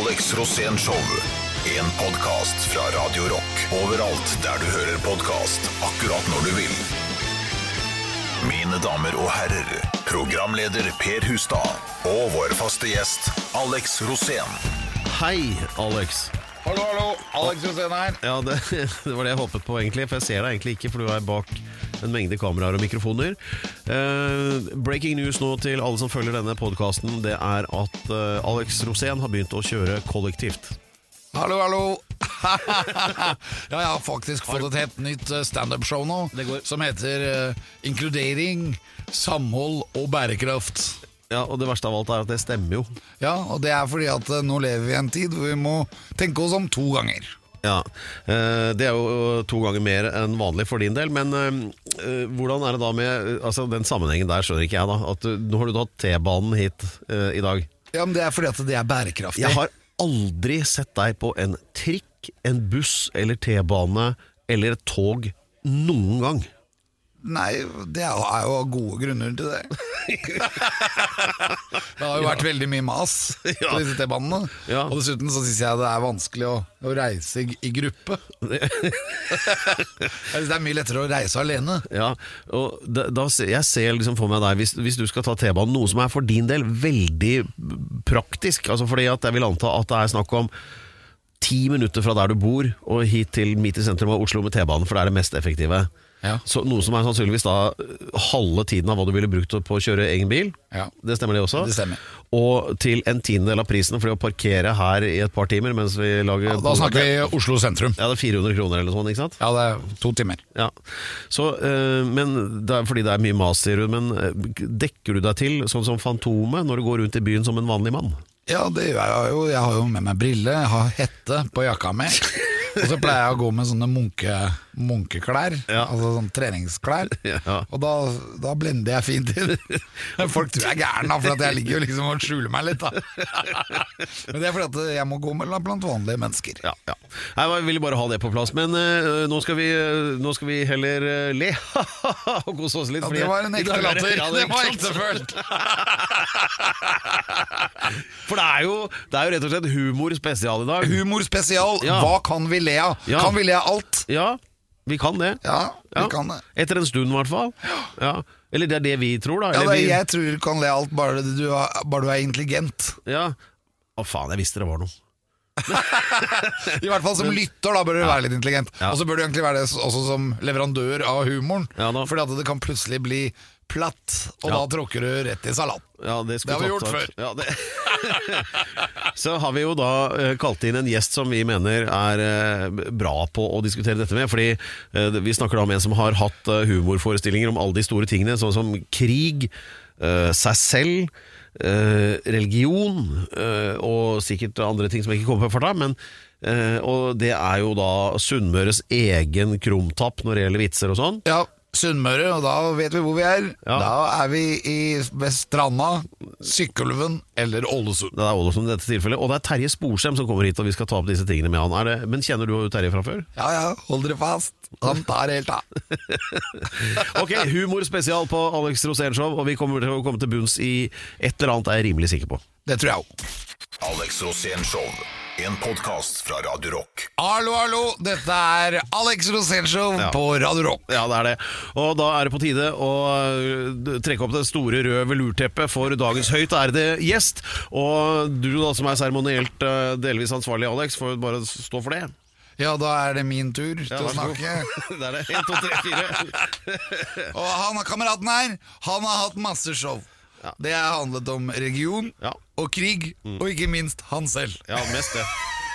Alex Rosén Show. En podkast fra Radio Rock. Overalt der du hører podkast, akkurat når du vil. Mine damer og herrer, programleder Per Hustad og vår faste gjest Alex Rosén. Hei, Alex. Hallo, hallo. Alex Rosén her. Ja, det, det var det jeg håpet på, egentlig. For jeg ser deg egentlig ikke, for du er bak en mengde kameraer og mikrofoner. Eh, breaking news nå til alle som følger denne podkasten, det er at eh, Alex Rosén har begynt å kjøre kollektivt. Hallo, hallo. ja, jeg har faktisk fått et helt nytt eh, standup-show nå, Det går. som heter eh, Inkludering, samhold og bærekraft. Ja, Og det verste av alt er at det stemmer jo. Ja, og det er fordi at eh, nå lever vi i en tid hvor vi må tenke oss om to ganger. Ja, eh, Det er jo to ganger mer enn vanlig for din del. Men eh, eh, hvordan er det da med altså Den sammenhengen der skjønner ikke jeg. da At Nå har du tatt T-banen hit eh, i dag. Ja, men det er fordi at det er bærekraftig. Jeg har aldri sett deg på en trikk, en buss eller T-bane eller et tog noen gang. Nei, det er jo- er jo gode grunner til det. det har jo vært veldig mye mas på disse T-banene. Ja. Og dessuten så syns jeg det er vanskelig å, å reise i, i gruppe. jeg synes det er mye lettere å reise alene. Ja, og da, da, Jeg ser liksom for meg deg hvis, hvis du skal ta T-banen, noe som er for din del veldig praktisk. Altså fordi at Jeg vil anta at det er snakk om ti minutter fra der du bor og hit til midt i sentrum av Oslo med T-banen, for det er det mest effektive. Ja. Så Noe som er sannsynligvis da halve tiden av hva du ville brukt på å kjøre egen bil. Ja. Det stemmer det også? Det stemmer. Og til en tiendedel av prisen for å parkere her i et par timer mens vi lager Da snakker vi Oslo sentrum. Ja, det er 400 kroner eller sånt, ikke sant? Ja, det er to timer. Ja, så, eh, men det er fordi det er mye mas, sier du. Men eh, dekker du deg til sånn som Fantomet når du går rundt i byen som en vanlig mann? Ja, det gjør jeg jo. Jeg har jo med meg briller, jeg har hette på jakka mi. Og så pleier jeg å gå med sånne munke, munkeklær, Ja. altså sånn treningsklær. Ja. Og da, da blender jeg fint inn. Folk tror jeg er gæren, da, for at jeg ligger jo liksom og skjuler meg litt. Da. Men det er fordi at jeg må gå med blant vanlige mennesker. Ja, ja. Jeg ville bare ha det på plass. Men uh, nå, skal vi, nå skal vi heller uh, le og kose oss litt. Ja, det var en ekte er latter. ja, det var ektefølt. For det er, jo, det er jo rett og slett humor spesial i dag. Humor spesial. Ja. Hva kan vi le av? Ja. Kan vi le av alt? Ja, vi kan det. Ja, vi Ja. kan det. Etter en stund, i hvert fall. Ja. Eller det er det vi tror, da. Ja, det, vi, jeg tror du kan le alt bare du, er- bare du er intelligent. ja. Å, faen, jeg visste det var noe. I hvert fall som lytter, da bør du være litt intelligent. Ja. Og så bør du egentlig være det også som leverandør av humoren. Ja. Fordi at det kan plutselig bli platt, og Ja. da tråkker du rett i salat. Ja, det, Det har vi gjort før. Ja, det. Så har vi jo da uh, kalt inn en gjest som vi mener er uh, bra på å diskutere dette med. Fordi uh, vi snakker da om en som har hatt humorforestillinger om alle de store tingene, sånn som krig, seg selv, religion og sikkert andre ting som jeg ikke kommer på i farta. Men Og det er jo da Sunnmøres egen krumtapp når det gjelder vitser og sånn. Ja, Sunnmøre, og da vet vi hvor vi er. Ja. Da er vi i ved Stranda, Sykkylven eller Ålesund. Det er Ålesund i dette tilfellet. Og det er Terje Sporsem som kommer hit, og vi skal ta opp disse tingene med han. Er det, men kjenner du Terje fra før? Ja ja, hold dere fast. Han tar helt av. Ok, humor spesial på Alex Rosén Show, og vi kommer til å komme til bunns i et eller annet, er jeg rimelig sikker på. Det tror jeg òg. Alex Rosén Show. En podkast fra Radio Rock. Hallo, hallo! Dette er Alex Rosénshow Ja. på Radio Rock. Ja, det er det. Og da er det på tide å øh, trekke opp det store røde velurteppet for dagens høyt ærede gjest. Og du da som er seremonielt øh, delvis ansvarlig, Alex, får bare stå for det. Ja, da er det min tur til å snakke. Det er det. 1, 2, 3, 4. Og han kameraten her, han har hatt masse show. Det har handlet om region Ja. og krig, og ikke minst han selv. Ja, mest det.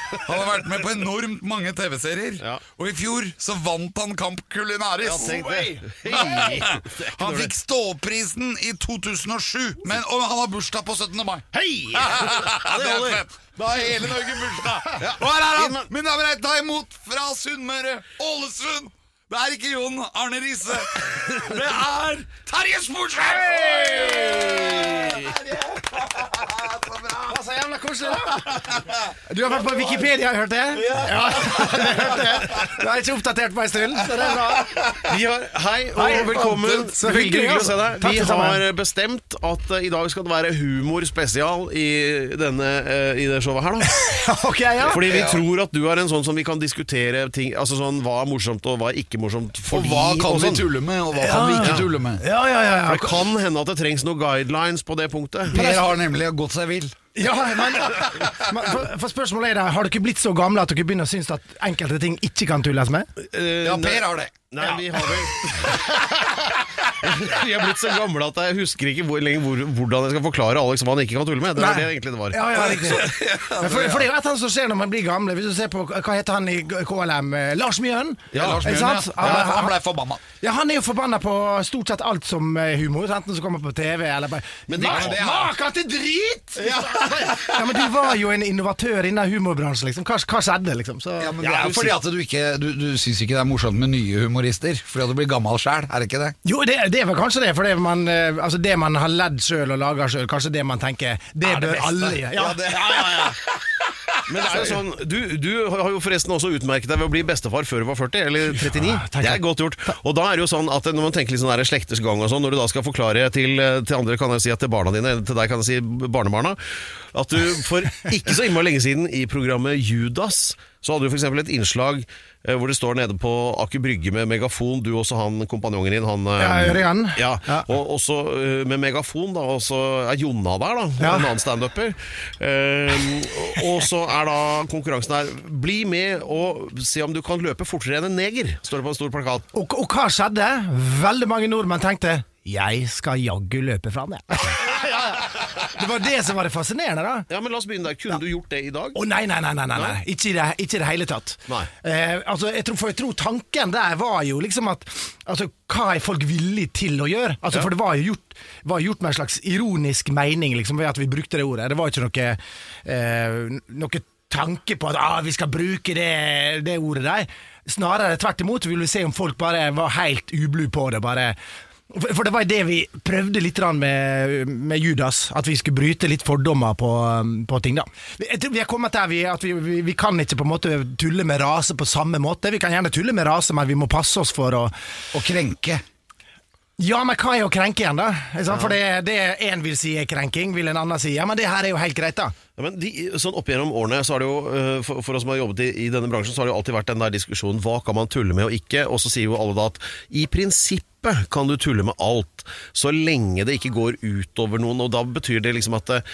Han har vært med på enormt mange TV-serier, Ja. og i fjor så vant han Kamp Kulinaris. Ja, tenk det. Hei! Det er ikke Han dårlig. fikk Ståprisen i 2007, men, og han har bursdag på 17. mai. Hei! Ja, det er holder. fett. Da har hele Norge bursdag. Og her er han! Mine damer og herrer, ta imot fra Sunnmøre, Ålesund, Det er ikke Jon Arne Riise. Det er Terje Sporsem! Så jævla koselig, da. Du har vært på Wikipedia, har jeg hørt det? Ja, det hørte jeg. Du er ikke oppdatert på en stund, så det er bra. Vi har, hei og Hei, velkommen. så Hyggelig, å se altså. deg. Vi har bestemt at uh, i dag skal det være humorspesial i, denne, uh, i det showet her. da okay, ja. Fordi vi tror at du er en sånn som vi kan diskutere ting Altså sånn hva er morsomt og hva er ikke morsomt. Og hva kan og vi sånn. tulle med, og hva kan vi ikke tulle med? Ja, ja, ja. Det kan hende at det trengs noen guidelines på det punktet. Per har nemlig gått seg vill. Ja men, men for, for spørsmålet er da, Har dere blitt så gamle at dere begynner å synes at enkelte ting ikke kan tulles med? Uh, Ja, Per har det. Nei, vi har vel Vi er blitt så gamle at jeg husker ikke hvor, lenger hvor, hvordan jeg skal forklare Alex hva han ikke kan tulle med. Det var Nei. det egentlig det var. Ja, ja, riktig. For, for det er jo et eller annet som skjer når man blir gamle. Hvis du ser på, Hva heter han i KLM? Eh, Lars Mjøen? Ja, Lars Mjøen, ja. Han- Han ble forbanna. Ja, Han er jo forbanna på stort sett alt som er humor, enten som kommer på TV eller bare Men det- Ma- er- til drit! Ja. men Du var jo en innovatør innen humorbransjen, liksom. Hva, hva skjedde, liksom? Så, Ja, men det er jo fordi at du ikke Du, du syns ikke det er morsomt med nye humorister, fordi at du blir gammel sjæl, er det ikke det? Jo, det, det er vel kanskje det, for det man, eh, altså det man har ledd sjøl og laga sjøl, kanskje det man tenker Det Er det bør beste. alle gjøre. Ja, Ja, det- ja, ja, ja. Men det er jo sånn, du, du har jo forresten også utmerket deg ved å bli bestefar før du var 40, eller 39. Ja, det er godt gjort. Og da er det jo sånn at når man tenker litt sånn der slekters gang og sånn, når du da skal forklare til, til andre, kan jeg si at til barna dine, til deg kan jeg si barnebarna, at du for ikke så innmari lenge siden i programmet Judas, så hadde du eksempel et innslag eh, hvor det står nede på Aker Brygge med megafon, du og også han kompanjongen din, han eh, Ja, Ørjan. Ja, Ja. og også eh, med megafon, da, og så er Jonna der, da, Ja. en annen standuper. Eh, og så er da konkurransen her Bli med og se om du kan løpe fortere enn en neger, står det på en stor plakat. Og, og hva skjedde? Veldig mange nordmenn tenkte Jeg skal jaggu løpe fram, jeg. Det var det som var det fascinerende, da. Ja, men La oss begynne der. Kunne du gjort det i dag? Å nei, nei, nei, nei, nei, nei. Ikke, i det, ikke i det hele tatt. Nei. Eh, altså, jeg tror, for jeg tror tanken der var jo liksom at altså, Hva er folk villige til å gjøre? Altså, Ja. For det var jo gjort, var gjort med en slags ironisk mening liksom, ved at vi brukte det ordet. Det var ikke noe, eh, noe tanke på at ah, vi skal bruke det, det ordet der. Snarere tvert imot vi se om folk bare var helt ublu på det. bare for det var det vi prøvde litt med, med Judas, at vi skulle bryte litt fordommer på, um, på ting. da Jeg tror Vi er kommet der vi, at vi, vi, vi kan ikke på en måte tulle med rase på samme måte. Vi kan gjerne tulle med rase, men vi må passe oss for å Å krenke. Ja, men hva er å krenke igjen, da? For det, det en vil si er krenking, vil en annen si ja, men det her er jo helt greit, da. Ja, men de, sånn Opp gjennom årene så har det jo, eh, for, for oss som har jobbet i, i denne bransjen, så har det jo alltid vært den der diskusjonen hva kan man tulle med og ikke. Og så sier jo alle da at i prinsippet kan du tulle med alt, så lenge det ikke går utover noen. Og da betyr det liksom at eh,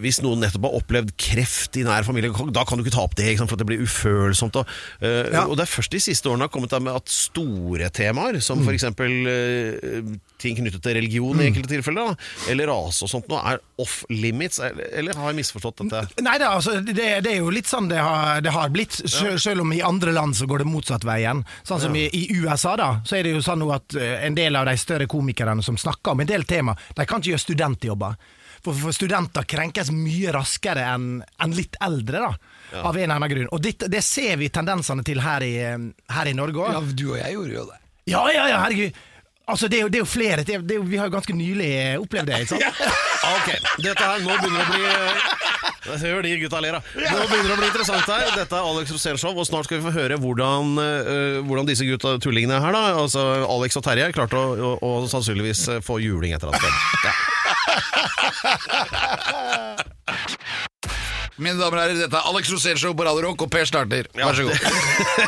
hvis noen nettopp har opplevd kreft i nær familie, da kan du ikke ta opp det, for det blir ufølsomt. Og, eh, Ja. og det er først de siste årene har kommet der med at store temaer, som eksempel eh, ting knyttet til religion i enkelte tilfeller, da, eller rase og sånt, nå er off limits, eller, eller har jeg misforstått dette? Nei da, altså, det, det er jo litt sånn det har, det har blitt, selv, selv om i andre land så går det motsatt veien. Sånn som i, i USA, da, så er det jo sånn nå at eh, en del av de større komikerne som snakker om en del tema, de kan ikke gjøre studentjobber. For, for studenter krenkes mye raskere enn en litt eldre, da. Av en eller annen grunn. Og det, det ser vi tendensene til her i, her i Norge òg. Ja, du og jeg gjorde jo det. Ja, ja, ja, herregud. Altså, det er jo, det er jo flere det er, det er, Vi har jo ganske nylig eh, opplevd det. ikke sant? Ok, dette her, nå begynner det å bli Hør hører de gutta ler, da. Nå begynner det å bli interessant her. Dette er Alex Rosénshow, og snart skal vi få høre hvordan, uh, hvordan disse gutta tullingene her, da, altså Alex og Terje, klarte å, å, å sannsynligvis eh, få juling et eller annet sted. Ja. Mine damer og herrer, dette er Alex Rosén-show på Radio Rock, og Per starter. Vær så god.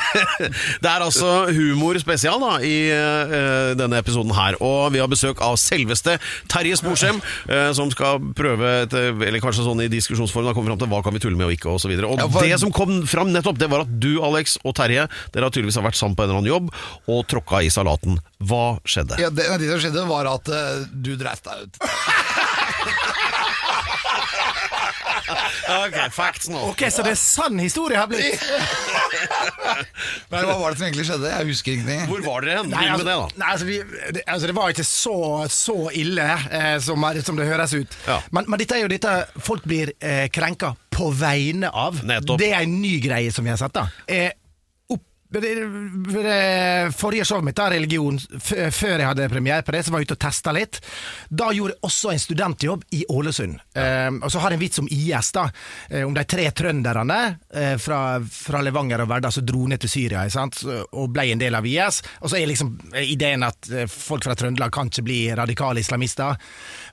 Det er altså humor spesial da, i eh, denne episoden her. Og vi har besøk av selveste Terje Sporsem, eh, som skal prøve, et, eller kanskje sånn i diskusjonsform, da komme fram til hva kan vi tulle med og ikke, og så. Og Ja, for- det som kom fram nettopp, det var at du, Alex og Terje, dere har tydeligvis vært sammen på en eller annen jobb, og tråkka i salaten. Hva skjedde? Ja, det, det som skjedde, var at uh, du dreit deg ut. Ok, facts nå. Ok, Så det er sann historie har blitt? Men hva var det som egentlig skjedde? Jeg husker ingenting. Hvor var dere hen? Nei, Begynn altså, med det, da. nei altså, vi, det, altså, det var ikke så, så ille eh, som, som det høres ut. Ja. Men, men dette er jo dette folk blir eh, krenka på vegne av. Nettopp. Det er en ny greie som vi har sett. da eh, forrige showet mitt, da, Religion, før jeg hadde premiere på det, så var jeg ute og testa litt. Da gjorde jeg også en studentjobb i Ålesund. Eh, og så har jeg en vits om IS, da. Eh, om de tre trønderne eh, fra, fra Levanger og Verdal som dro ned til Syria sant? og ble en del av IS. Og så er liksom ideen at eh, folk fra Trøndelag kan ikke bli radikale islamister.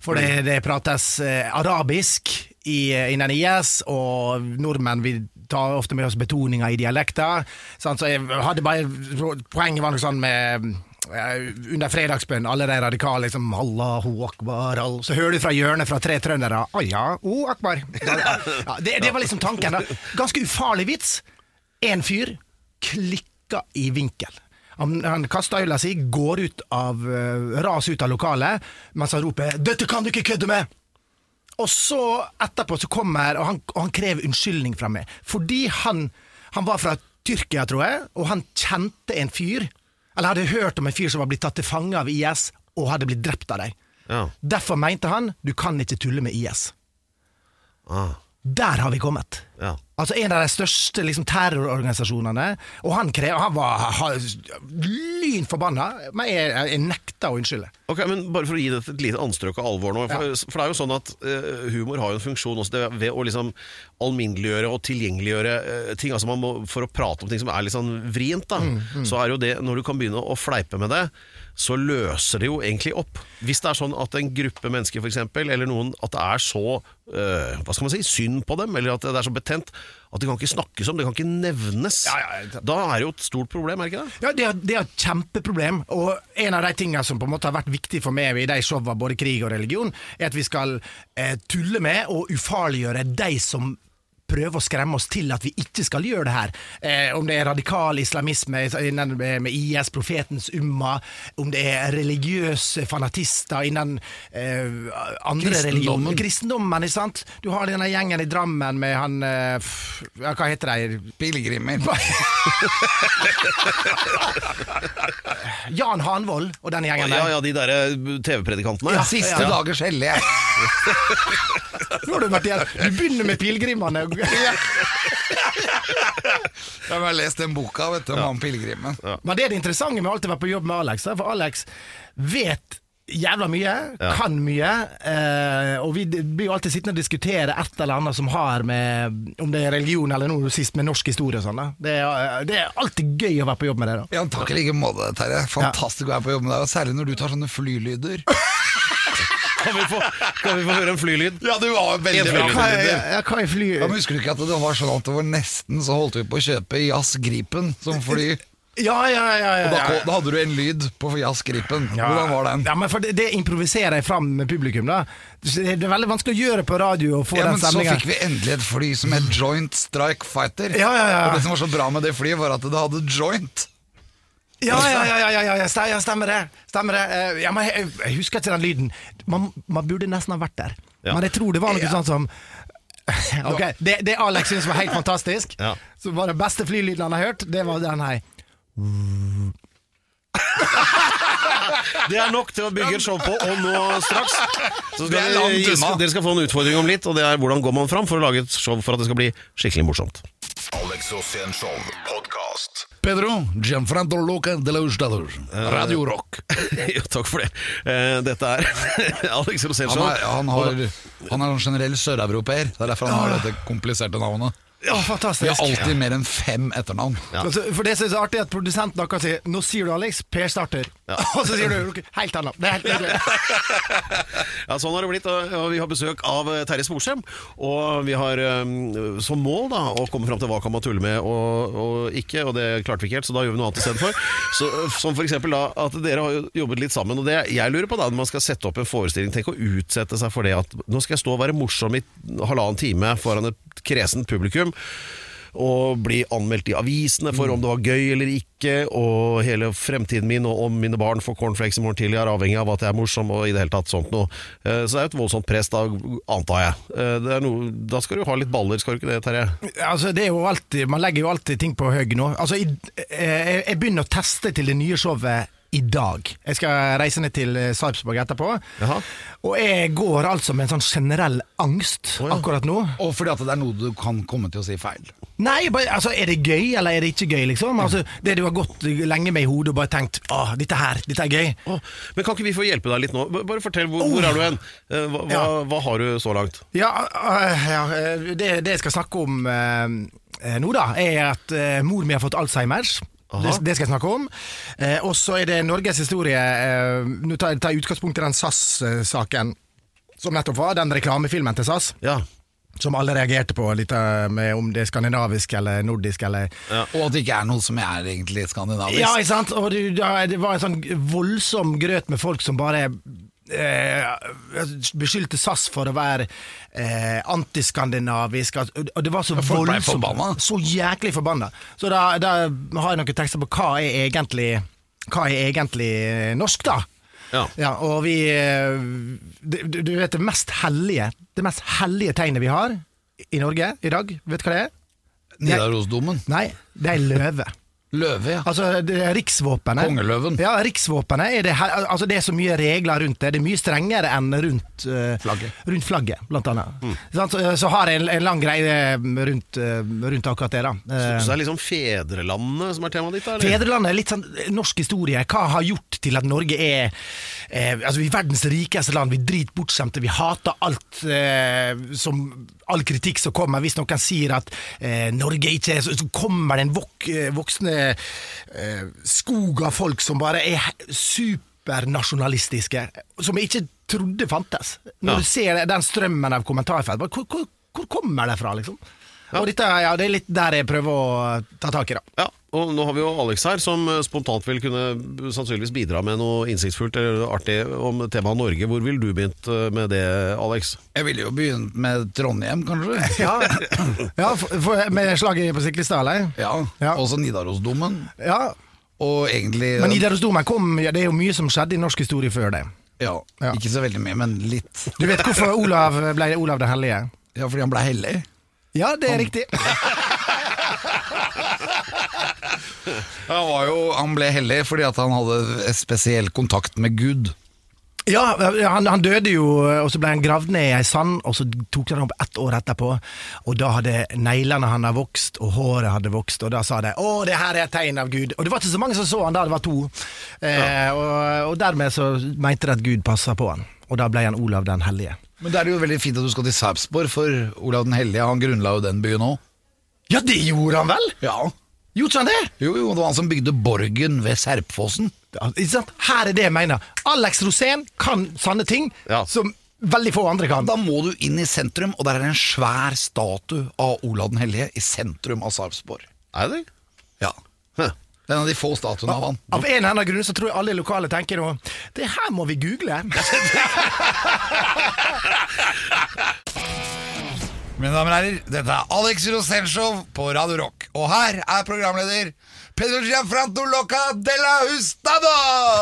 For det, det prates eh, arabisk i, innen IS, og nordmenn vil ta ofte med oss betoninger i dialekter. Sånn, Så jeg hadde bare Poenget var noe sånn med eh, under fredagsbønn, alle de radikale liksom Allahu akbar all. Så hører du fra hjørnet fra tre trøndere Å ja, oh, akbar. Ja, det, det var liksom tanken. da Ganske ufarlig vits. En fyr klikka i vinkel. Han, han kaster øla si, går ut av uh, ras ut av lokalet, mens han roper 'Dette kan du ikke kødde med!' Og så etterpå så kommer Og han, og han krever unnskyldning fra meg. Fordi han, han var fra Tyrkia, tror jeg, og han kjente en fyr Eller hadde hørt om en fyr som var blitt tatt til fange av IS og hadde blitt drept av dem. Ja. Derfor mente han du kan ikke tulle med IS. Ah, Der har vi kommet. Ja. Altså En av de største liksom, terrororganisasjonene. Og han, krev, han var ha- lynforbanna, men jeg, jeg nekta å unnskylde. Ok, men Bare for å gi det et lite anstrøk av alvor nå. For, for det er jo sånn at uh, humor har jo en funksjon også det, ved å liksom alminneliggjøre og tilgjengeliggjøre uh, ting. altså man må, For å prate om ting som er litt sånn vrient, da, så er jo det når du kan begynne å fleipe med det, så løser det jo egentlig opp. Hvis det er sånn at en gruppe mennesker, for eksempel, eller noen, at det er så eh, hva skal man si, synd på dem, eller at det er så betent at det kan ikke snakkes om, det kan ikke nevnes. Ja, ja, Da er det jo et stort problem, er det ikke det? Ja, det er, det er et kjempeproblem. Og en av de tingene som på en måte har vært viktig for meg i de showene, både krig og religion, er at vi skal eh, tulle med og ufarliggjøre de som prøver å skremme oss til at vi ikke skal gjøre det her. Eh, om det er radikal islamisme innen, med IS, profetens umma, om det er religiøse fanatister innen eh, andre religioner. Kristendommen, ikke sant? Du har denne gjengen i Drammen med han eh, ja, Hva heter de? Pilegrimer. Jan Hanvold og den gjengen Ja, der. ja, de derre TV-predikantene. Ja, Siste ja. dagers hellige. Nå har du vært igjen. Du begynner med pilegrimene. Jeg har lest den boka vet du, om han pilegrimen. Men det er det interessante med alltid å være på jobb med Alex. For Alex vet jævla mye, Ja. kan mye. Eh, og vi blir jo alltid sittende og diskutere et eller annet som har med Om det er religion eller noe sist med norsk historie og sånn. Det, er- det er alltid gøy å være på jobb med det. da Ja, takk i like måte, Terje. Fantastisk å være på jobb med deg. Og særlig når du tar sånne flylyder. Kan vi, få, kan vi få høre en flylyd? Ja, du var veldig bra. Flylyder. ja, hva er fly... Ja, men Husker du ikke at det var sånn at det var nesten så holdt vi på å kjøpe Jazz Gripen som fly? Ja, ja, ja. ja, Og da, da hadde du en lyd på Jazz Gripen. Ja. Hvordan var den? Ja, men for det, det improviserer jeg fram med publikum. da Det er veldig vanskelig å gjøre på radio og få Ja, den men så fikk vi endelig et fly som het Joint Strike Fighter. Ja, ja, ja. Og det som var så bra med det flyet, var at det hadde joint. Ja, ja, ja, ja, ja, ja, ja, ste- ja stemmer det. Stemmer det. Eh, Ja, men jeg, jeg husker ikke den lyden. Man, man burde nesten ha vært der. Ja. Men jeg tror det var noe sånt som Ok, Det, det Alex syntes var helt fantastisk, Ja. som var den beste flylyden han har hørt, det var den her. Det er nok til å bygge et show på, og nå straks så skal vi. Dere skal få en utfordring om litt, og det er hvordan går man fram for å lage et show for at det skal bli skikkelig morsomt. Alex Rosén Show podkast. Pedro Gianfranco Loca de los Estados. Radio Rock. jo, takk for det. Eh, Dette er Alex Rosén Han han han er en generell søreuropeer. Det er derfor han har dette kompliserte navnet. Ja, Vi har alltid mer enn fem etternavn. Ja. Altså, For det som er så artig, at produsenten akkurat sier 'Nå sier du Alex, Per Starter'. Og så sier du helt annet. Det er helt nydelig. Ja, sånn har det blitt, og vi har besøk av eh, Terje Sporsem. Og vi har eh, som mål da å komme fram til hva kan man tulle med og, og ikke, og det klarte vi ikke helt, så da gjør vi noe annet istedenfor. Så, som for eksempel da at dere har jobbet litt sammen, og det jeg lurer på da, når man skal sette opp en forestilling, tenk å utsette seg for det at nå skal jeg stå og være morsom i halvannen time foran et kresent publikum. Og bli anmeldt i avisene for om det var gøy eller ikke. Og hele fremtiden min og om mine barn får cornflakes i morgen tidlig er avhengig av at jeg er morsom. og i det hele tatt sånt noe. Eh, Så det er jo et voldsomt press, da, antar jeg. Eh, Det er noe, da skal du ha litt baller, skal du ikke det, Terje? Altså, det er jo alltid, Man legger jo alltid ting på høy nå. Altså, jeg, eh, jeg begynner å teste til det nye showet i dag. Jeg skal reise ned til eh, Sarpsborg etterpå. Jaha. Og jeg går altså med en sånn generell angst oh, ja. akkurat nå. Og fordi at det er noe du kan komme til å si feil. Nei, bare, altså, er det gøy, eller er det ikke gøy, liksom? Altså, det du har gått lenge med i hodet og bare tenkt Åh, dette her, dette er gøy. Oh, men kan ikke vi få hjelpe deg litt nå? Bare fortell, hvor, hvor er du hen? Eh, Hva, Ja. hva har du så langt? Ja, ja øh, det, det jeg skal snakke om nå, da, er at mor mi har fått Alzheimers. Det, det skal jeg snakke om. Eh, og så er det Norges historie eh, Nå tar jeg utgangspunkt i den SAS-saken som nettopp var, den reklamefilmen til SAS. Ja. Som alle reagerte på, litt eh, med om det er skandinavisk eller nordisk eller Og at det ikke er noe som er egentlig skandinavisk. Ja, ikke sant? Og det, det var en sånn voldsom grøt med folk som bare eh, beskyldte SAS for å være eh, antiskandinavisk. Og det var så voldsomt. Så jæklig forbanna. Så da, da har jeg noen tekster på hva er egentlig Hva er egentlig norsk, da? Ja. og vi eh, du, du du vet det mest hellige Det mest hellige tegnet vi har i Norge i dag, vet du hva det er? Nidarosdomen. Nei, det er løve. Løve, ja. Altså, det er riksvåpenet Kongeløven. Ja, riksvåpenet er det, her, altså det er så mye regler rundt det. Det er mye strengere enn rundt uh, Flagget. Rundt flagget, blant annet. Mm. Så, så har jeg en, en lang greie rundt, eh, rundt akkurat det. da Eh, Så det er liksom fedrelandet som er temaet ditt? eller? Fedrelandet er litt sånn eh, norsk historie. Hva har gjort til at Norge er eh, Altså vi er verdens rikeste land. Vi er dritbortskjemte. Vi hater alt eh, som All kritikk som kommer. Hvis noen sier at eh, Norge ikke er så, så kommer det en vok, voksende voksne eh, skog av folk som bare er supernasjonalistiske. Som jeg ikke trodde fantes. Når Ja. du ser den strømmen av kommentarfelt, hvor, hvor, hvor kommer det fra, liksom? Og dette, ja, det er litt der jeg prøver å ta tak i, da. Ja, og nå har vi jo Alex her, som eh, spontant vil kunne sannsynligvis bidra med noe innsiktsfullt eller artig om temaet Norge. Hvor ville du begynt eh, med det, Alex? Jeg ville jo begynt med Trondheim, kanskje. Ja, ja for, for, med slaget på Siklestad, eller? Ja, Ja. Også Nidarosdomen. Ja, Og egentlig men Nidarosdomen kom ja, Det er jo mye som skjedde i norsk historie før det. ja, Ja. Ikke så veldig mye, men litt. Du vet hvorfor Olav ble Olav den hellige? Ja, fordi han ble hellig. Ja, det er riktig. Han, var jo, han ble hellig fordi at han hadde spesiell kontakt med Gud. Ja, han, han døde jo, og så ble han gravd ned i ei sand, og så tok de ham opp ett år etterpå. Og da hadde neglene hans vokst, og håret hadde vokst, og da sa de 'Å, det her er et tegn av Gud'. Og det var ikke så mange som så han da, det var to. Eh, og, og dermed så mente de at Gud passa på han, og da ble han Olav den hellige. Men det er jo veldig fint at du skal til Sarpsborg, for Olav den hellige han grunnla jo den byen òg. Ja, det gjorde han vel? Ja. Gjorde han det? Jo, jo, det var han som bygde borgen ved Serpfossen. Ja, ikke sant? Her er det jeg mener. Alex Rosén kan sanne ting Ja. som veldig få andre kan. Da må du inn i sentrum, og der er det en svær statue av Olav den hellige i sentrum av Sarpsborg. Er det? Ja. Det er en av de få statuene av han. Av en eller annen grunn så tror jeg alle lokale tenker nå Det her må vi google. Mine damer og herrer, dette er Alex Rosenshov på Radio Rock. Og her er programleder Pedro Gianfranto Loca de la Hustado!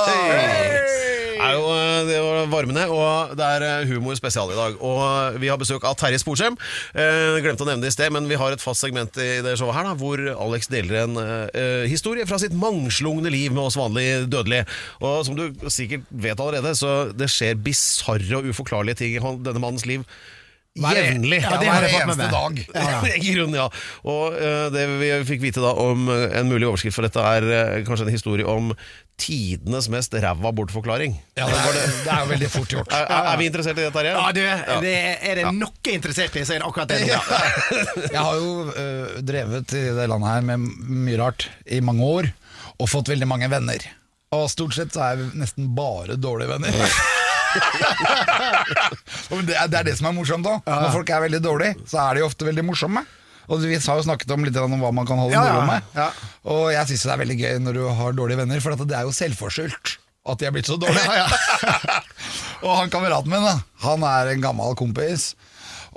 Hey. jo eh, det var varmende, og det er eh, humor spesial i dag. Og eh, vi har besøk av Terje Sporsem. Eh, glemte å nevne det i sted, men vi har et fast segment i det showet her da, hvor Alex deler en eh, historie fra sitt mangslungne liv med oss vanlige dødelige. Og som du sikkert vet allerede, så det skjer bisarre og uforklarlige ting i denne mannens liv. Jevnlig. Ja, det har jeg fått med meg. dag. I grunnen, ja. Og eh, det vi fikk vite da om eh, en mulig overskrift for dette, er eh, kanskje en historie om tidenes mest ræva bortforklaring. Ja, det er, det er jo veldig fort gjort. Er, er, er vi interessert i det, Terje? Ja, du, det er det noe interessert i, så er det akkurat det. Jeg har jo øh, drevet i det landet her med mye rart i mange år, og fått veldig mange venner. Og stort sett så er vi nesten bare dårlige venner. Det, er, det er det som er morsomt da Når folk er veldig dårlige, så er de ofte veldig morsomme. Og Vi har jo snakket om litt om hva man kan holde Ja, ja, moro med. ja. Og jeg syns det er veldig gøy når du har dårlige venner, for at det er jo selvforskyldt at de er blitt så dårlige. og han kameraten min, da, han er en gammel kompis,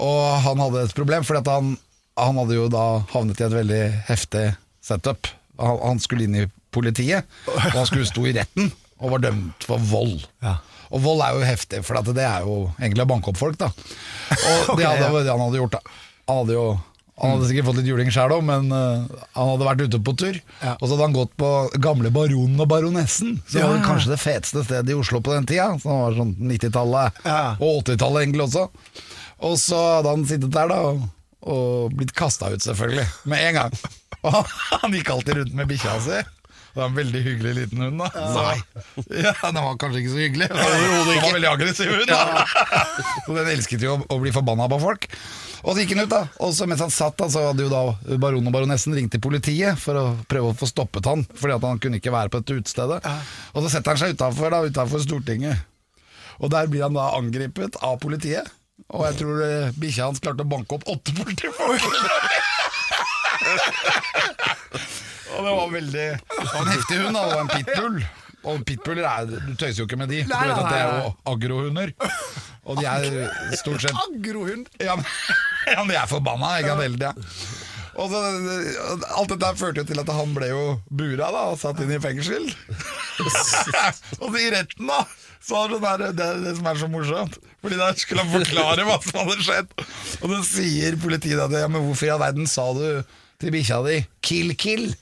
og han hadde et problem, for han, han hadde jo da havnet i et veldig heftig setup. Han, han skulle inn i politiet, og han skulle stå i retten og var dømt for vold. Ja. Og vold er jo heftig, for det er jo egentlig å banke opp folk, da. Og det hadde, det han hadde gjort, da. Han hadde jo han hadde sikkert fått litt juling sjæl òg, men uh, han hadde vært ute på tur. Ja. Og så hadde han gått på gamle Baronen og Baronessen, som Ja. var kanskje det feteste stedet i Oslo på den tida. Som var sånn 90-tallet Ja. og 80-tallet egentlig også. Og så hadde han sittet der da og, og blitt kasta ut, selvfølgelig. Med en gang. Og han, han gikk alltid rundt med bikkja si. Det var en veldig hyggelig liten hund. da Nei. ja, Den var kanskje ikke så hyggelig. Den var veldig aggressiv hund. da Så Den elsket jo å, bli forbanna på folk. Og så gikk han ut, da. Og så mens han satt, da, så hadde jo da baronen og baronessen ringt til politiet for å prøve å få stoppet han, fordi at han kunne ikke være på dette utestedet. Og så setter han seg utafor utenfor Stortinget. Og der blir han da angrepet av politiet. Og jeg tror eh, bikkja hans klarte å banke opp åtte politifolk. og det var veldig Det var en heftig hund, da. Var en pitbull. Og pitbuller er Du tøyser jo ikke med de. Du vet at det er jo agrohunder. Og de er stort sett Agrohund. ja, men, ja, de er forbanna ikke sant, tida. Og så, alt dette førte jo til at han ble jo bura da, og satt inn i fengsel. og i retten, da, så var det, der, det, det som er så morsomt. Fordi der skulle han forklare hva som hadde skjedd. Og så sier politiet at ja, men hvorfor i all verden sa du til bikkja di 'kill, kill'?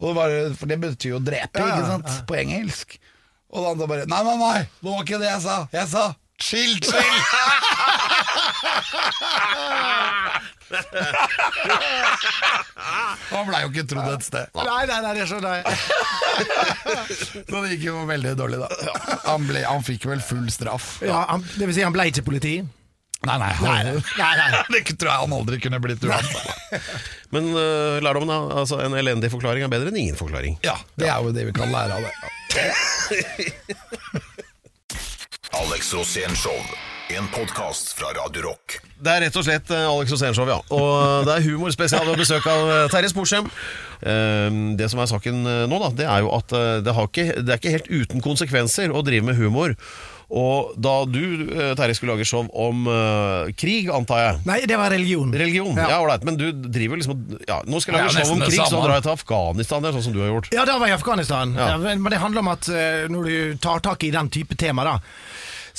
Og det var, for det betyr jo drepe, ikke sant, på engelsk. Og da han da bare Nei, nei, nei, det var ikke det jeg sa. Jeg sa chill, chill. Han blei jo ikke trodd et sted. Nei, nei, nei, det skjønner jeg. Så det gikk jo veldig dårlig, da. Han, ble, han fikk vel full straff. Ja, han, det vil si han ble ikke politi? Nei, nei, Nei, nei. det tror jeg han aldri kunne blitt uansett. Men uh, lærdommen, da. Altså, en elendig forklaring er bedre enn ingen forklaring. Ja, det er jo det vi kan lære av det. Alex Rosén Show. En podkast fra Radio Rock. Det er rett og slett eh, Alex Rosénshow, ja. Og det er humorspesial ved besøk av eh, Terje Sporsem. Eh, Det som er saken eh, nå, da, det er jo at eh, det, har ikke, det er ikke helt uten konsekvenser å drive med humor. Og da du, eh, Terje, skulle lage show om uh, krig, antar jeg Nei, det var religion. Religion, ja, Ja. Men du driver liksom ja, Nå skal jeg Ja, lage show om krig, så drar jeg til Afghanistan, det er sånn som du har gjort. Ja, da var jeg i Afghanistan. Ja. Ja. men det handler om at eh, når du tar tak i den type tema, da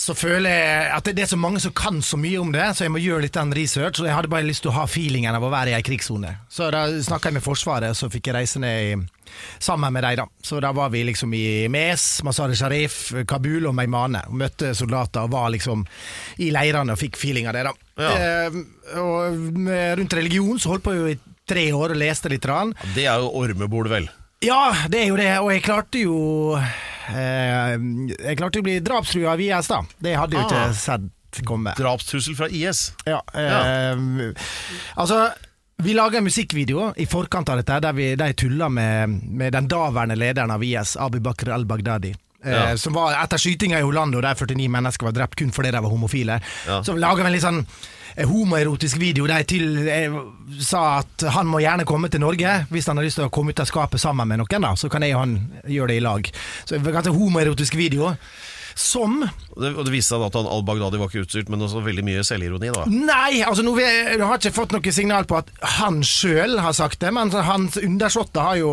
så føler jeg at det det er så mange som kan så mye om det, så jeg må gjøre litt den research. Og jeg hadde bare lyst til å ha feelingen av å være i ei krigssone. Så da snakka jeg med Forsvaret, så fikk jeg reise ned i, sammen med dem. da. Så da var vi liksom i Mes, Mazar-e Sharif, Kabul og Meymane. Og møtte soldater og var liksom i leirene og fikk feeling av det. da. Ja. Eh, og rundt religion så holdt på jo i tre år og leste litt. Rann. Det er jo ormebol, vel. Ja, det er jo det, og jeg klarte jo eh, Jeg klarte å bli drapstrua av IS, da. Det hadde jo Ah. ikke sett komme. Drapstrussel fra IS. Ja, eh, Altså vi laga en musikkvideo i forkant av dette der vi de tulla med, med den daværende lederen av IS, Abu Bakr al-Baghdadi. Eh, Ja. Som var etter skytinga i Orlando, der 49 mennesker var drept kun fordi de var homofile. Ja. Så laga vi en litt sånn eh, homoerotisk video der til eh, sa at han må gjerne komme til Norge hvis han har lyst til å komme ut av skapet sammen med noen. da Så kan jeg og han gjøre det i lag. Så en ganske homoerotisk video. Som Og det, viste seg at al-Baghdadi var ikke utstyrt, men også veldig mye selvironi. da Nei, altså nå, vi- har ikke fått noe signal på at han sjøl har sagt det, men hans undersåtter har jo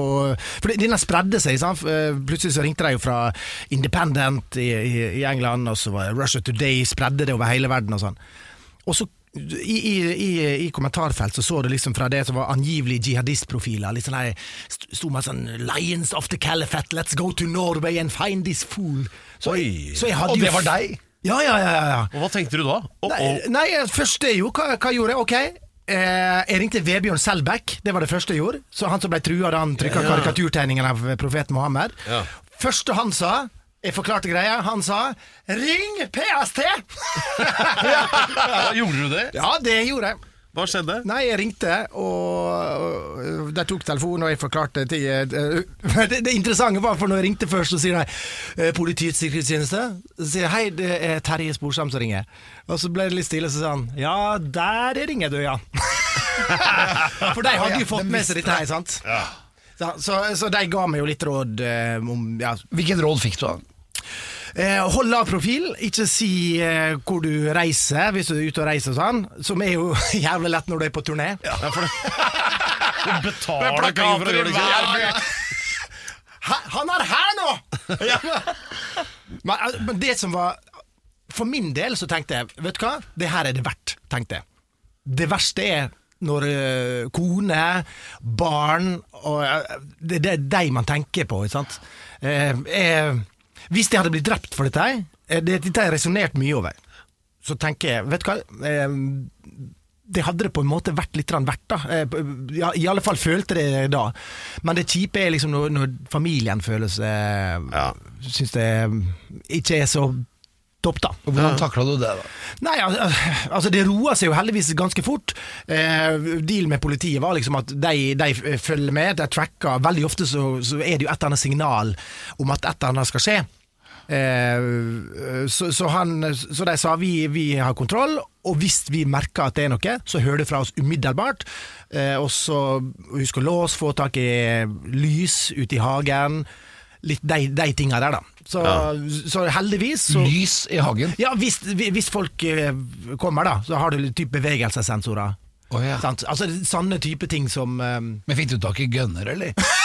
For denne spredde seg. Sant? Eh, Plutselig så ringte de jo fra Independent i, i, i England, og så var Russia Today spredde det over hele verden og sånn. Og så i, i, i, I kommentarfelt så så du liksom fra det som var angivelig jihadistprofiler. liksom sånn sto med sånn 'Lions of the Caliphate, let's go to Norway and find this fool'. Så, Oi. så Og det var deg? Ja, ja, ja. ja. Og hva tenkte du da? Oh, Nei, oh. nei første jo, hva, hva gjorde jeg? Ok, eh, jeg ringte Vebjørn Selbekk, det var det første jeg gjorde. Så Han som ble trua da han trykka Ja. karikaturtegningen av profeten Mohammed. Ja. Første han sa jeg forklarte greia. Han sa 'ring PST'! Ja, Gjorde du det? ja, det gjorde jeg. Hva skjedde? Nei, jeg ringte, og de tok telefonen, og jeg forklarte ting. eh, Det, det interessante var, for når jeg ringte først, så sier de eh, Politiets sikkerhetstjeneste. Så sier jeg hei, det er Terje Sporsam som ringer. Og så ble det litt stille, så sa han ja, der ringer du, ja. for de hadde jo fått med seg dette her, sant. Så, så, så de ga meg jo litt råd eh, om ja, Hvilket råd fikk du da? Eh, hold lav profil, ikke si eh, hvor du reiser hvis du er ute og reiser og sånn, som er jo jævlig lett når du er på turné. Ja, for. Du betaler penger for å gjøre det ikke? Hæ? Han er her nå! men, men det som var For min del så tenkte jeg, vet du hva, det her er det verdt, tenkte jeg. Det verste er når uh, kone, barn og uh, Det det er de man tenker på, ikke sant. Uh, eh, hvis de hadde blitt drept for dette, her, eh, det, dette har jeg resonnert mye over, så tenker jeg, vet du hva, eh, det hadde det på en måte vært litt verdt, da. Eh, Ja, I alle fall følte det da. Men det kjipe er liksom når, når familien føler seg Ja. Syns det ikke er så topp, da. Og Hvordan takla du det, da? Nei, altså det roa seg jo heldigvis ganske fort. Eh, dealen med politiet var liksom at de, de følger med, de tracker. Veldig ofte så, så er det jo et eller annet signal om at et eller annet skal skje. Eh, så, så, han, så de sa vi, vi har kontroll, og hvis vi merker at det er noe, så hører det fra oss umiddelbart. Eh, og så husk å låse, få tak i lys ute i hagen. Litt de, de tinga der, da. Så, så heldigvis så Lys i hagen. ja, hvis, hvis folk eh, kommer, da, så har du type bevegelsessensorer. Oh, ja. Sant? Altså Sånne type ting som um... Men fikk du tak i gønner, eller?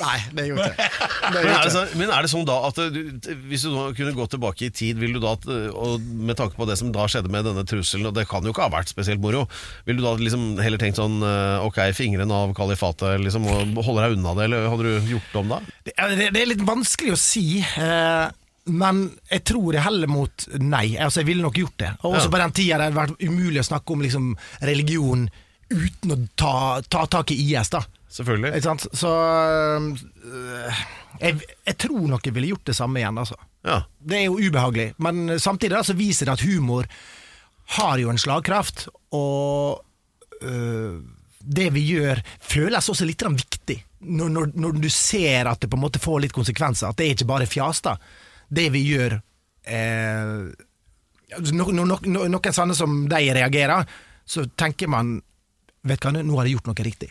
Nei, det gjorde jeg ikke. Det Men er, det sånn- men er det sånn da at du, hvis du nå kunne gå tilbake i tid, vil du da, og med tanke på det som da skjedde med denne trusselen, og det kan jo ikke ha vært spesielt moro, vil du da liksom heller tenkt sånn eh, ok, fingrene av kalifatet, liksom, og holder deg unna det, eller hadde du gjort det om da? Det, er- det, det er litt vanskelig å si. Eh, men jeg tror jeg heller mot nei. Altså Jeg ville nok gjort det. Og også Ja. på den tida det hadde vært umulig å snakke om liksom, religion uten å ta, ta tak i IS. da Selvfølgelig. Ikke sant? Så øh, jeg, jeg tror nok jeg ville gjort det samme igjen, altså. Ja. Det er jo ubehagelig, men samtidig da, så viser det at humor har jo en slagkraft, og øh, det vi gjør føles også litt viktig. Når, når, når du ser at det på en måte får litt konsekvenser, at det er ikke bare fjas. da. Det vi gjør eh, no, no, no, no, Noen sånne som de reagerer, så tenker man Vet du hva, nå har jeg gjort noe riktig.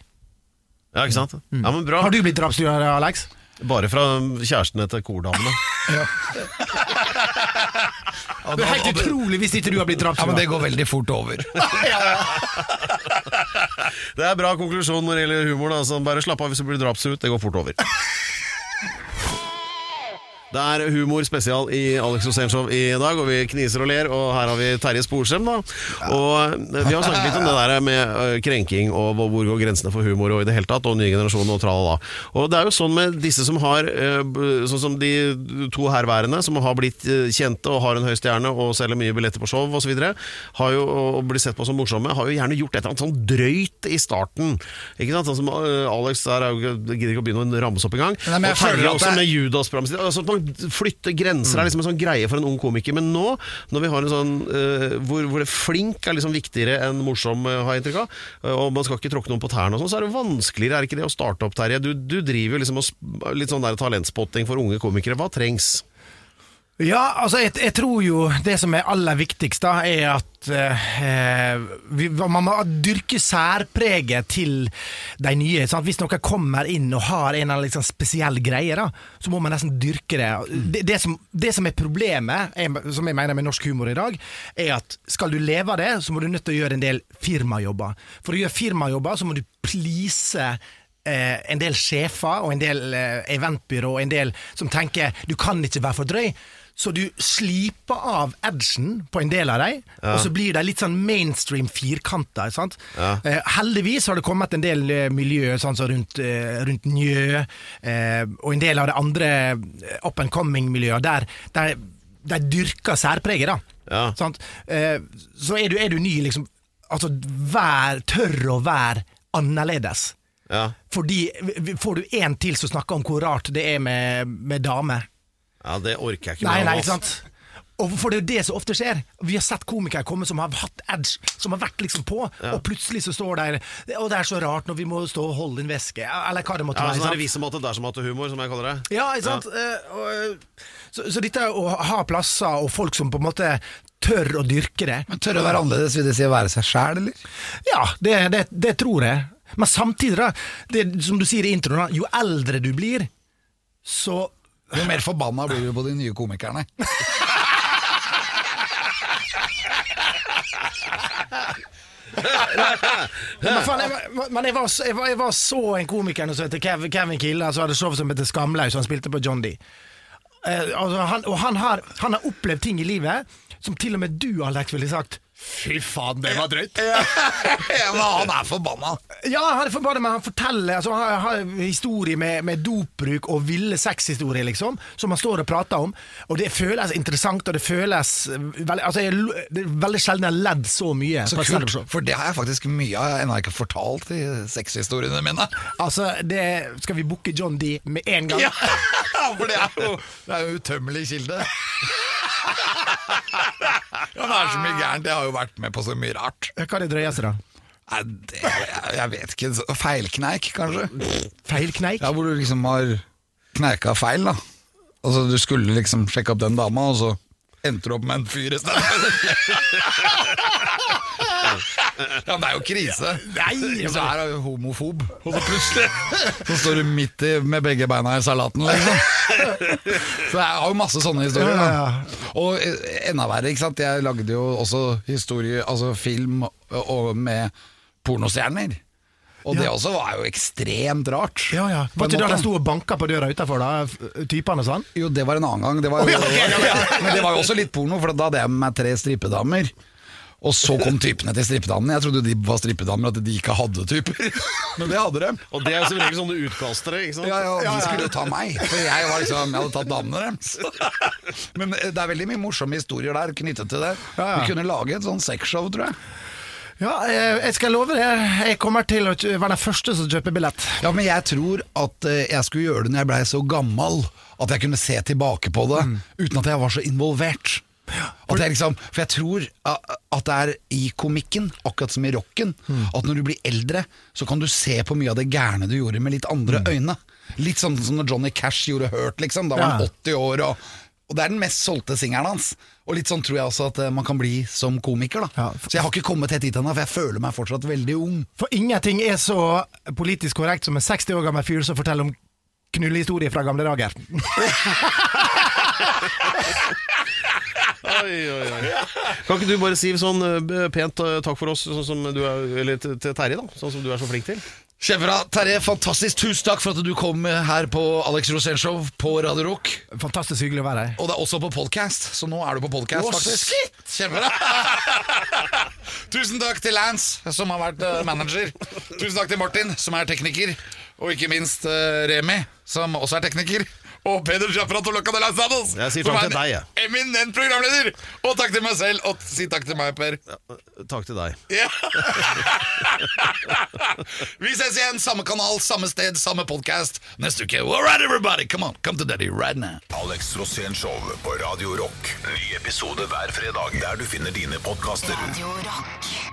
ja, ikke sant? Ja, men bra. Har du blitt drapstruer, Alex? Bare fra kjærestene til kordamene. Det er helt utrolig hvis ikke du har blitt Ja, men Det går veldig fort over. Det er bra konklusjon når det gjelder humor. Da. Bare slapp av hvis du blir drapsut. Det går fort over. Det er humor spesial i Alex Rosénshow i dag, og vi kniser og ler. Og her har vi Terje Sporsem, da. Og eh, vi har snakket litt om det der med eh, krenking og hvor går grensene for humor og i det hele tatt, og nye generasjoner og tralala. Og det er jo sånn med disse som har eh, Sånn som de to herværende, som har blitt kjente og har en høy stjerne og selger mye billetter på show osv., har jo og blir sett på som morsomme, har jo gjerne gjort et eller annet sånn drøyt i starten. Ikke sant? Sånn som Alex der er gidder ikke å begynne å ramse opp engang. Og Terje også med sitt. Altså, man flytter grenser er liksom en sånn greie for en ung komiker. Men nå, når vi har en sånn uh, hvor, hvor det flink er liksom viktigere enn morsom, uh, har jeg inntrykk av, uh, og man skal ikke tråkke noen på tærne og sånn, så er det vanskeligere, er ikke det, å starte opp, Terje? Du, du driver liksom og litt sånn der talentspotting for unge komikere. Hva trengs? Ja, altså jeg, jeg tror jo det som er aller viktigst da, er at eh, vi, man må dyrke særpreget til de nye. Sant? Hvis noen kommer inn og har en eller annen liksom spesiell greie, da, så må man nesten dyrke det. Det, det, som, det som er problemet, som jeg mener med norsk humor i dag, er at skal du leve av det, så må du nødt til å gjøre en del firmajobber. For å gjøre firmajobber så må du please eh, en del sjefer og en del eh, eventbyrå og en del som tenker du kan ikke være for drøy. Så du sliper av edgen på en del av dem, og så blir de litt sånn mainstream firkanter. Ja. Eh, heldigvis har det kommet en del eh, miljø sånn så rundt, eh, rundt Njø, eh, og en del av det andre eh, up and coming-miljøet, der, der de dyrker særpreget. da. Ja. Sant? Eh, så er du, er du ny, liksom Altså, vær, tør å være annerledes. Ja, Fordi Får du en til som snakker om hvor rart det er med, med damer ja det orker jeg ikke Nei, mer nei, ikke sant? Og For det er jo det som ofte skjer. Vi har sett komikere komme som har hatt edge, som har vært liksom på, og plutselig så står der Og det er så rart når vi må stå og holde en væske, eller hva det måtte Ja, være. sånn er sant? det visse måte der som måte humor, som jeg kaller det. Ja, ikke sant? Eh, og, eh, så, så dette å ha plasser og folk som på en måte tør å dyrke det Men Tørre å være annerledes, vil det si å være seg sjæl, eller? Ja, det, det, det tror jeg. Men samtidig, da, det, som du sier i introen, da, jo eldre du blir, så Jo mer forbanna blir du på de nye komikerne. Men, jeg, men jeg, var, så- jeg, var, jeg var så en komiker som heter Kevin, Kevin Killa, som hadde show som heter Skamlaus, han spilte på John D. Eh, altså, han, og han har, han har opplevd ting i livet som til og med du, Alex, ville sagt Fy faen, det var drøyt. Ja, men han er forbanna. Ja, han er forbanna, men han forteller altså, Han har historier med, med dopbruk og ville sexhistorier, liksom, som han står og prater om. Og det føles interessant, og det føles veldig altså, jeg, Det er veldig sjelden jeg har ledd så mye. Så kult, for det har jeg faktisk mye av. Ennå ikke fortalt i sexhistoriene mine. Altså, det Skal vi booke John D med en gang? Ja, for det er jo, det er jo utømmelig kilde. Ja, det er så mye gærent. Jeg har jo vært med på så mye rart. Hva er det drøyeste, da? Nei, det, jeg, jeg vet ikke. Feilkneik, kanskje? Feilkneik? Ja, Hvor du liksom har kneika feil, da. Altså, Du skulle liksom sjekke opp den dama, og så endte du opp med en fyr i stedet. ja, men det er jo krise. Nei, Så her er jo homofob, og så plutselig så står du midt i med begge beina i salaten, liksom. Så jeg har jo masse sånne historier. Ja, ja, Da. Og eh, enda verre, ikke sant. Jeg lagde jo også historie, altså film og med pornostjerner. Og det også var jo ekstremt rart. Ja, ja. Var ikke det de sto og banka på døra utafor, da? Typene sånn? Jo, det var en annen gang. Det var jo, Men det var jo også litt porno, for da hadde jeg med meg tre strippedamer. Og så kom typene til strippedamene. Jeg trodde de var strippedamer, at de ikke hadde typer. Men det hadde de. Og det er jo som regel sånne utkastere, ikke sant? Ja, ja, De skulle ta meg, for jeg var liksom Jeg hadde tatt damene deres. Men eh, det er veldig mye morsomme historier der knyttet til det. Vi kunne lage et sånn sexshow, tror jeg. Ja, jeg, jeg skal love det. Jeg kommer til å være den første som kjøper billett. Ja, men jeg tror at eh, jeg skulle gjøre det når jeg blei så gammel at jeg kunne se tilbake på det uten at jeg var så involvert. Liksom, for jeg tror at det er i komikken, akkurat som i rocken, at når du blir eldre, så kan du se på mye av det gærne du gjorde med litt andre øyne. Litt sånn som når Johnny Cash gjorde Hurt, liksom. Da var han Ja. 80 år, og, og det er den mest solgte singelen hans. Og litt sånn tror jeg også at eh, man kan bli som komiker, da. Ja. Så jeg har ikke kommet helt dit ennå, for jeg føler meg fortsatt veldig ung. For ingenting er så politisk korrekt som en 60 år gammel fyr som forteller om knullehistorier fra gamle dager. Oi, oi, oi. Kan ikke du bare si sånn eh, pent eh, takk for oss, sånn som du er, eller til til Terje, da? Sånn som du er så flink til? Kjempebra. Terje, fantastisk. Tusen takk for at du kom her på Alex Rosén Show på Radio Rock. Fantastisk hyggelig å være her. Og det er også på podcast, så nå er du på podcast, Å, faktisk. Kjempebra. Tusen takk til Lance, som har vært eh, manager. Tusen takk til Martin, som er tekniker. Og ikke minst eh, Remi, som også er tekniker. Og Peder Sjafrat og de las Sados, Jeg sier som takk er til deg, en eminent programleder. Og takk til meg selv, og si takk til meg, Per. Takk til deg. Ja. Vi ses igjen, samme kanal, samme sted, samme podcast neste uke. All right, everybody, come on, come to daddy right now. Alex Rosén Show på Radio Rock. Ny episode hver fredag der du finner dine podkaster. Radio Rock.